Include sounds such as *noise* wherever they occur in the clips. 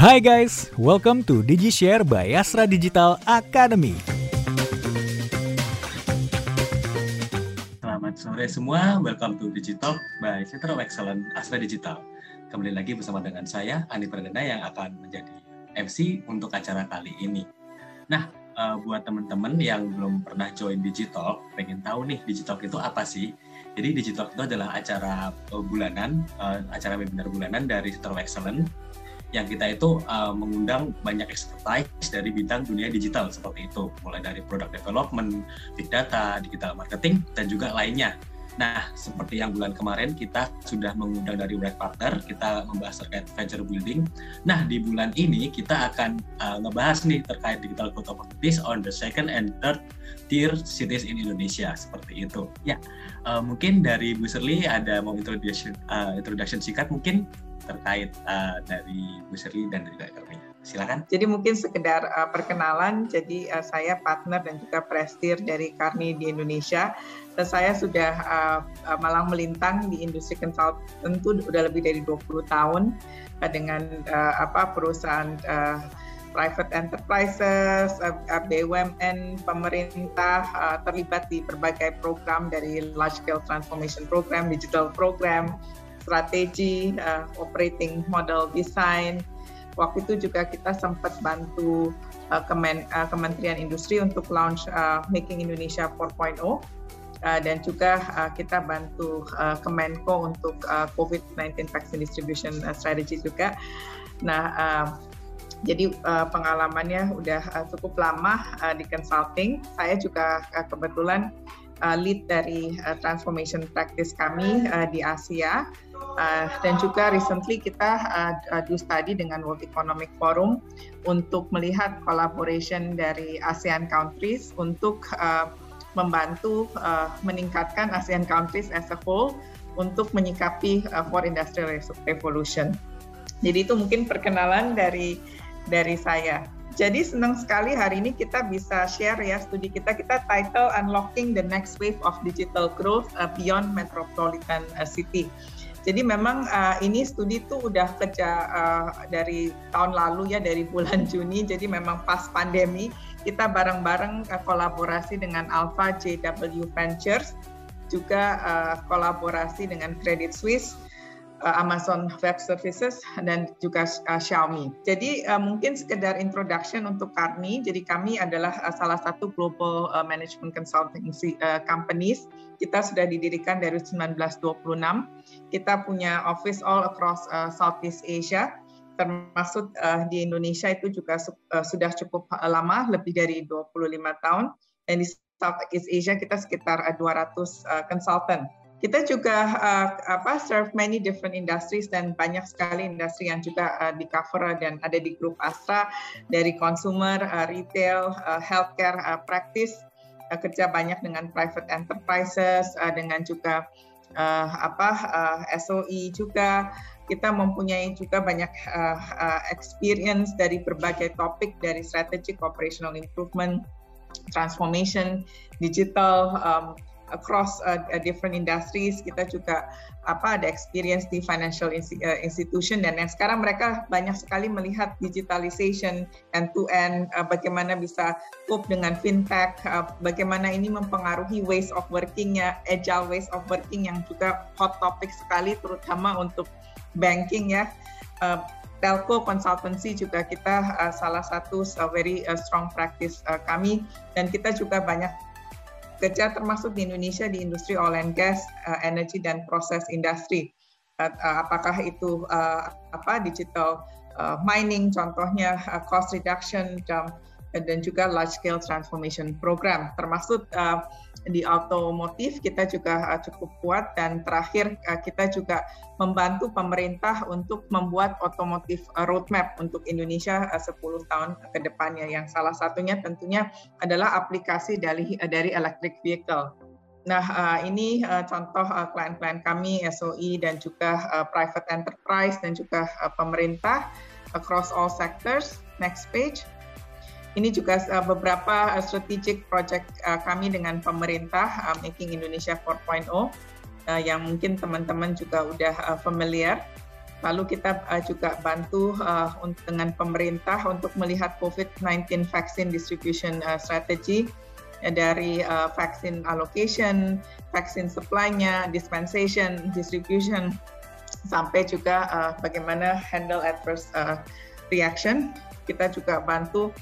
Hai guys, welcome to DigiShare by Astra Digital Academy. Selamat sore semua, welcome to Digital by Center of Excellence Astra Digital. Kembali lagi bersama dengan saya, Ani Pradana yang akan menjadi MC untuk acara kali ini. Nah, uh, buat teman-teman yang belum pernah join Digital, pengen tahu nih Digital itu apa sih? Jadi Digital itu adalah acara uh, bulanan, uh, acara webinar bulanan dari Center of yang kita itu uh, mengundang banyak expertise dari bidang dunia digital seperti itu, mulai dari product development, big data, digital marketing, dan juga lainnya. Nah, seperti yang bulan kemarin kita sudah mengundang dari Red Partner, kita membahas terkait venture building. Nah, di bulan ini kita akan uh, ngebahas nih terkait digital growth opportunities on the second and third tier cities in Indonesia seperti itu. Ya, uh, mungkin dari Bu Serli ada mau introduction uh, introduction singkat mungkin terkait uh, dari Bu Sri dan juga kami. Silakan. Jadi mungkin sekedar uh, perkenalan. Jadi uh, saya partner dan juga prestir dari Karni di Indonesia. Dan saya sudah uh, malang melintang di industri consultant tentu udah lebih dari 20 tahun uh, dengan uh, apa perusahaan uh, private enterprises, BUMN, pemerintah terlibat di berbagai program dari large scale transformation program, digital program, strategi, uh, operating model design. Waktu itu juga kita sempat bantu uh, Kemen, uh, Kementerian Industri untuk launch uh, Making Indonesia 4.0 uh, dan juga uh, kita bantu uh, Kemenko untuk uh, COVID-19 vaccine distribution uh, strategy juga. Nah, uh, jadi uh, pengalamannya udah uh, cukup lama uh, di consulting. Saya juga uh, kebetulan uh, lead dari uh, transformation practice kami uh, di Asia uh, dan juga recently kita uh, do study dengan World Economic Forum untuk melihat collaboration dari ASEAN countries untuk uh, membantu uh, meningkatkan ASEAN countries as a whole untuk menyikapi uh, for industrial revolution. Jadi itu mungkin perkenalan dari dari saya. Jadi senang sekali hari ini kita bisa share ya studi kita. Kita title Unlocking the Next Wave of Digital Growth Beyond Metropolitan City. Jadi memang uh, ini studi itu udah kerja uh, dari tahun lalu ya dari bulan *laughs* Juni. Jadi memang pas pandemi kita bareng-bareng uh, kolaborasi dengan Alpha JW Ventures, juga uh, kolaborasi dengan Credit Suisse Amazon Web Services dan juga uh, Xiaomi. Jadi uh, mungkin sekedar introduction untuk Karni. Jadi kami adalah salah satu global management consultancy uh, companies. Kita sudah didirikan dari 1926. Kita punya office all across Southeast Asia termasuk uh, di Indonesia itu juga uh, sudah cukup lama, lebih dari 25 tahun. Dan di Southeast Asia kita sekitar uh, 200 uh, consultant kita juga uh, apa serve many different industries dan banyak sekali industri yang juga uh, di cover dan ada di grup Astra dari consumer, uh, retail, uh, healthcare, uh, practice uh, kerja banyak dengan private enterprises uh, dengan juga uh, apa uh, SOE juga. Kita mempunyai juga banyak uh, uh, experience dari berbagai topik dari strategic operational improvement, transformation, digital, um, across uh, uh, different industries kita juga apa ada experience di financial uh, institution dan yang sekarang mereka banyak sekali melihat digitalization end to end uh, bagaimana bisa cope dengan fintech uh, bagaimana ini mempengaruhi ways of workingnya agile ways of working yang juga hot topic sekali terutama untuk banking ya. Uh, telco consultancy juga kita uh, salah satu uh, very uh, strong practice uh, kami. Dan kita juga banyak kerja termasuk di Indonesia di industri oil and gas, uh, energy dan proses industri. Uh, apakah itu uh, apa digital uh, mining contohnya uh, cost reduction dan dan juga large scale transformation program termasuk uh, di otomotif kita juga uh, cukup kuat dan terakhir uh, kita juga membantu pemerintah untuk membuat otomotif roadmap untuk Indonesia uh, 10 tahun ke depannya yang salah satunya tentunya adalah aplikasi dari dari electric vehicle. Nah, ini contoh klien-klien kami SOE dan juga private enterprise dan juga pemerintah across all sectors. Next page. Ini juga uh, beberapa uh, strategic project uh, kami dengan pemerintah Making Indonesia 4.0 uh, yang mungkin teman-teman juga udah familiar. Lalu kita juga bantu dengan pemerintah untuk melihat COVID-19 vaccine distribution strategy dari vaksin allocation, vaksin supply-nya, dispensation, distribution, sampai juga bagaimana handle adverse reaction. Kita juga bantu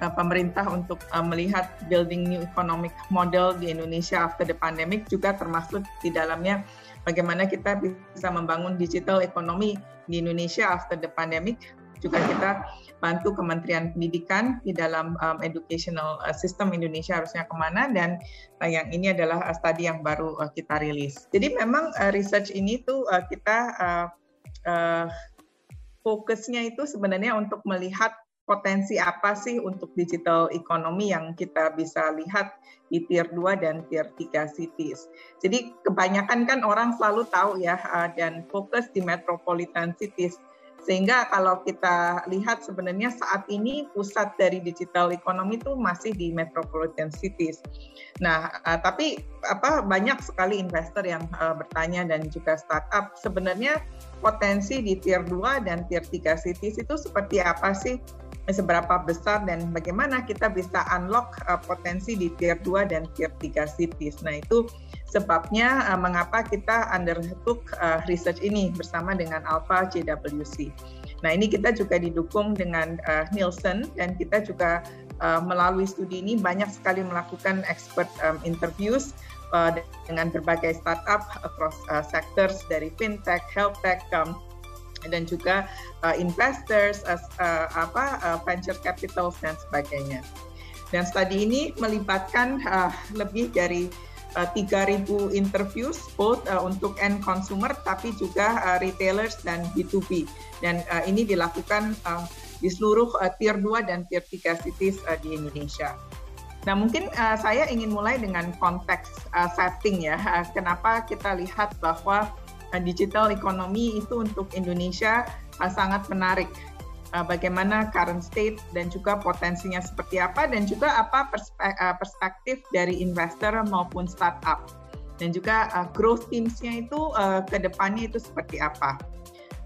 uh, pemerintah untuk uh, melihat building new economic model di Indonesia after the pandemic juga termasuk di dalamnya bagaimana kita bisa membangun digital economy di Indonesia after the pandemic. Juga kita bantu Kementerian Pendidikan di dalam um, educational system Indonesia harusnya ke mana dan uh, yang ini adalah uh, studi yang baru uh, kita rilis. Jadi memang uh, research ini tuh uh, kita uh, uh, fokusnya itu sebenarnya untuk melihat potensi apa sih untuk digital economy yang kita bisa lihat di tier 2 dan tier 3 cities. Jadi kebanyakan kan orang selalu tahu ya uh, dan fokus di metropolitan cities. Sehingga kalau kita lihat sebenarnya saat ini pusat dari digital economy itu masih di metropolitan cities. Nah, uh, tapi apa banyak sekali investor yang uh, bertanya dan juga startup sebenarnya potensi di tier 2 dan tier 3 cities itu seperti apa sih? Seberapa besar dan bagaimana kita bisa unlock uh, potensi di tier 2 dan tier 3 cities. Nah, itu sebabnya uh, mengapa kita undertook uh, research ini bersama dengan Alpha JWC. Nah, ini kita juga didukung dengan Nielsen dan kita juga melalui studi ini banyak sekali melakukan expert um, interviews dengan berbagai startup across sectors dari fintech, health tech, um, dan juga uh, investors, uh, uh, apa uh, venture capital dan sebagainya. Dan studi ini melibatkan uh, lebih dari uh, 3.000 interviews both uh, untuk end consumer tapi juga uh, retailers dan B2B. Dan uh, ini dilakukan uh, di seluruh uh, tier 2 dan tier 3 cities uh, di Indonesia. Nah, mungkin uh, saya ingin mulai dengan konteks uh, setting ya. Uh, kenapa kita lihat bahwa digital economy itu untuk Indonesia uh, sangat menarik. Uh, bagaimana current state dan juga potensinya seperti apa dan juga apa perspektif dari investor maupun startup dan juga uh, growth teams-nya itu uh, ke depannya itu seperti apa.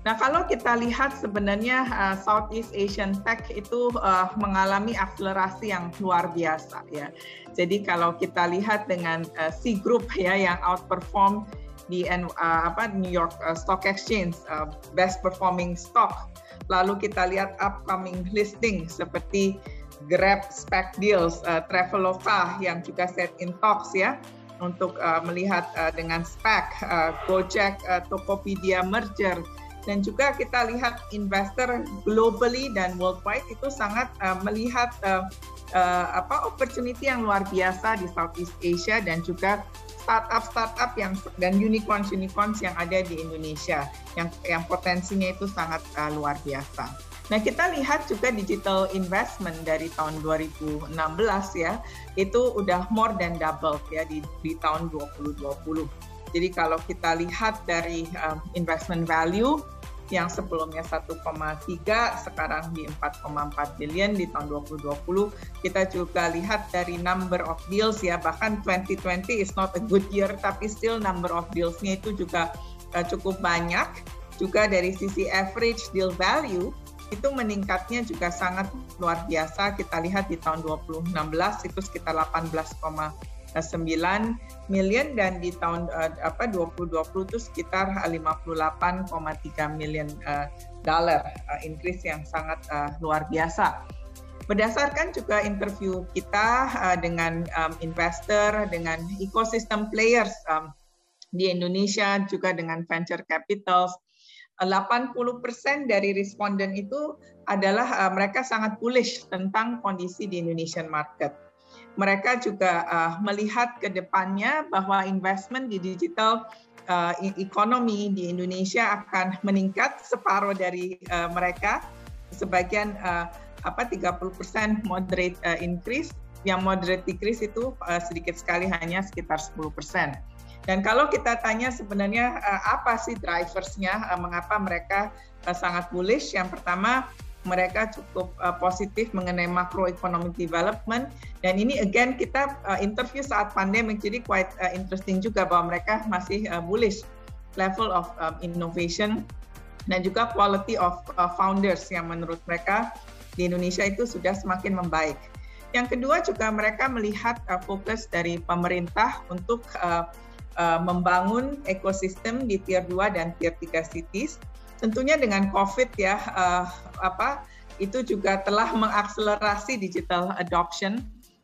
Nah, kalau kita lihat sebenarnya uh, Southeast Asian Tech itu uh, mengalami akselerasi yang luar biasa ya. Jadi kalau kita lihat dengan uh, C Group ya yang outperform di uh, apa New York uh, Stock Exchange uh, best performing stock. Lalu kita lihat upcoming listing seperti Grab spec deals, uh, Traveloka yang juga set in talks ya untuk uh, melihat uh, dengan spec uh, Gojek, uh, Tokopedia merger dan juga kita lihat investor globally dan worldwide itu sangat uh, melihat uh, uh, apa opportunity yang luar biasa di Southeast Asia dan juga startup-startup yang dan unicorns-unicorns yang ada di Indonesia yang yang potensinya itu sangat uh, luar biasa. Nah, kita lihat juga digital investment dari tahun 2016 ya, itu udah more than double ya di, di tahun 2020. Jadi kalau kita lihat dari um, investment value yang sebelumnya 1,3 sekarang di 4,4 billion di tahun 2020. Kita juga lihat dari number of deals ya bahkan 2020 is not a good year tapi still number of dealsnya itu juga uh, cukup banyak. Juga dari sisi average deal value itu meningkatnya juga sangat luar biasa. Kita lihat di tahun 2016 itu sekitar 18, 9 million dan di tahun uh, apa 2020 itu sekitar 58,3 million uh, dollar uh, increase yang sangat uh, luar biasa. Berdasarkan juga interview kita uh, dengan um, investor, dengan ecosystem players um, di Indonesia juga dengan venture capitals, 80% dari responden itu adalah uh, mereka sangat bullish tentang kondisi di Indonesian market mereka juga uh, melihat ke depannya bahwa investment di digital uh, economy di Indonesia akan meningkat separuh dari uh, mereka sebagian uh, apa 30% moderate uh, increase yang moderate decrease itu uh, sedikit sekali hanya sekitar 10%. Dan kalau kita tanya sebenarnya apa sih driversnya, uh, mengapa mereka sangat bullish? Yang pertama mereka cukup uh, positif mengenai macroeconomic development dan ini again kita uh, interview saat pandemi jadi quite uh, interesting juga bahwa mereka masih uh, bullish level of um, innovation dan juga quality of uh, founders yang menurut mereka di Indonesia itu sudah semakin membaik. Yang kedua juga mereka melihat uh, fokus dari pemerintah untuk uh, uh, membangun ekosistem di tier 2 dan tier 3 cities. Tentunya dengan COVID ya uh, apa itu juga telah mengakselerasi digital adoption.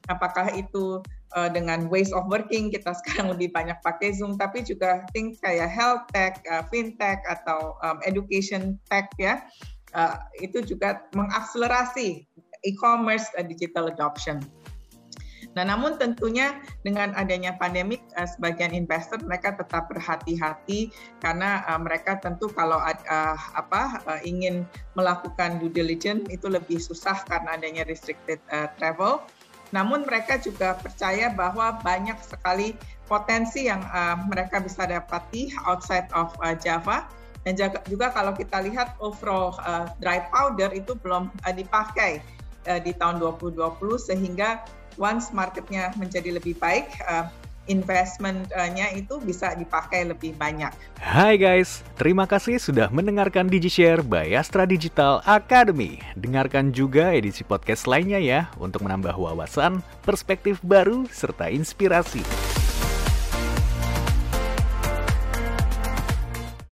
Apakah itu uh, dengan ways of working kita *laughs* sekarang lebih banyak pakai Zoom, tapi juga things kayak health tech, uh, fintech atau um, education tech ya, uh, itu juga mengakselerasi e-commerce uh, digital adoption. Nah, namun tentunya dengan adanya pandemik, uh, sebagian investor mereka tetap berhati-hati karena uh, mereka tentu kalau uh, apa ingin melakukan due diligence itu lebih susah karena adanya restricted travel. Namun mereka juga percaya bahwa banyak sekali potensi yang uh, mereka bisa dapati outside of Java dan juga, juga kalau kita lihat overall uh, dry powder itu belum uh, dipakai uh, di tahun 2020 sehingga once marketnya menjadi lebih baik uh, investmentnya itu bisa dipakai lebih banyak. Hai guys, terima kasih sudah mendengarkan DigiShare by Astra Digital Academy. Dengarkan juga edisi podcast lainnya ya untuk menambah wawasan, perspektif baru, serta inspirasi.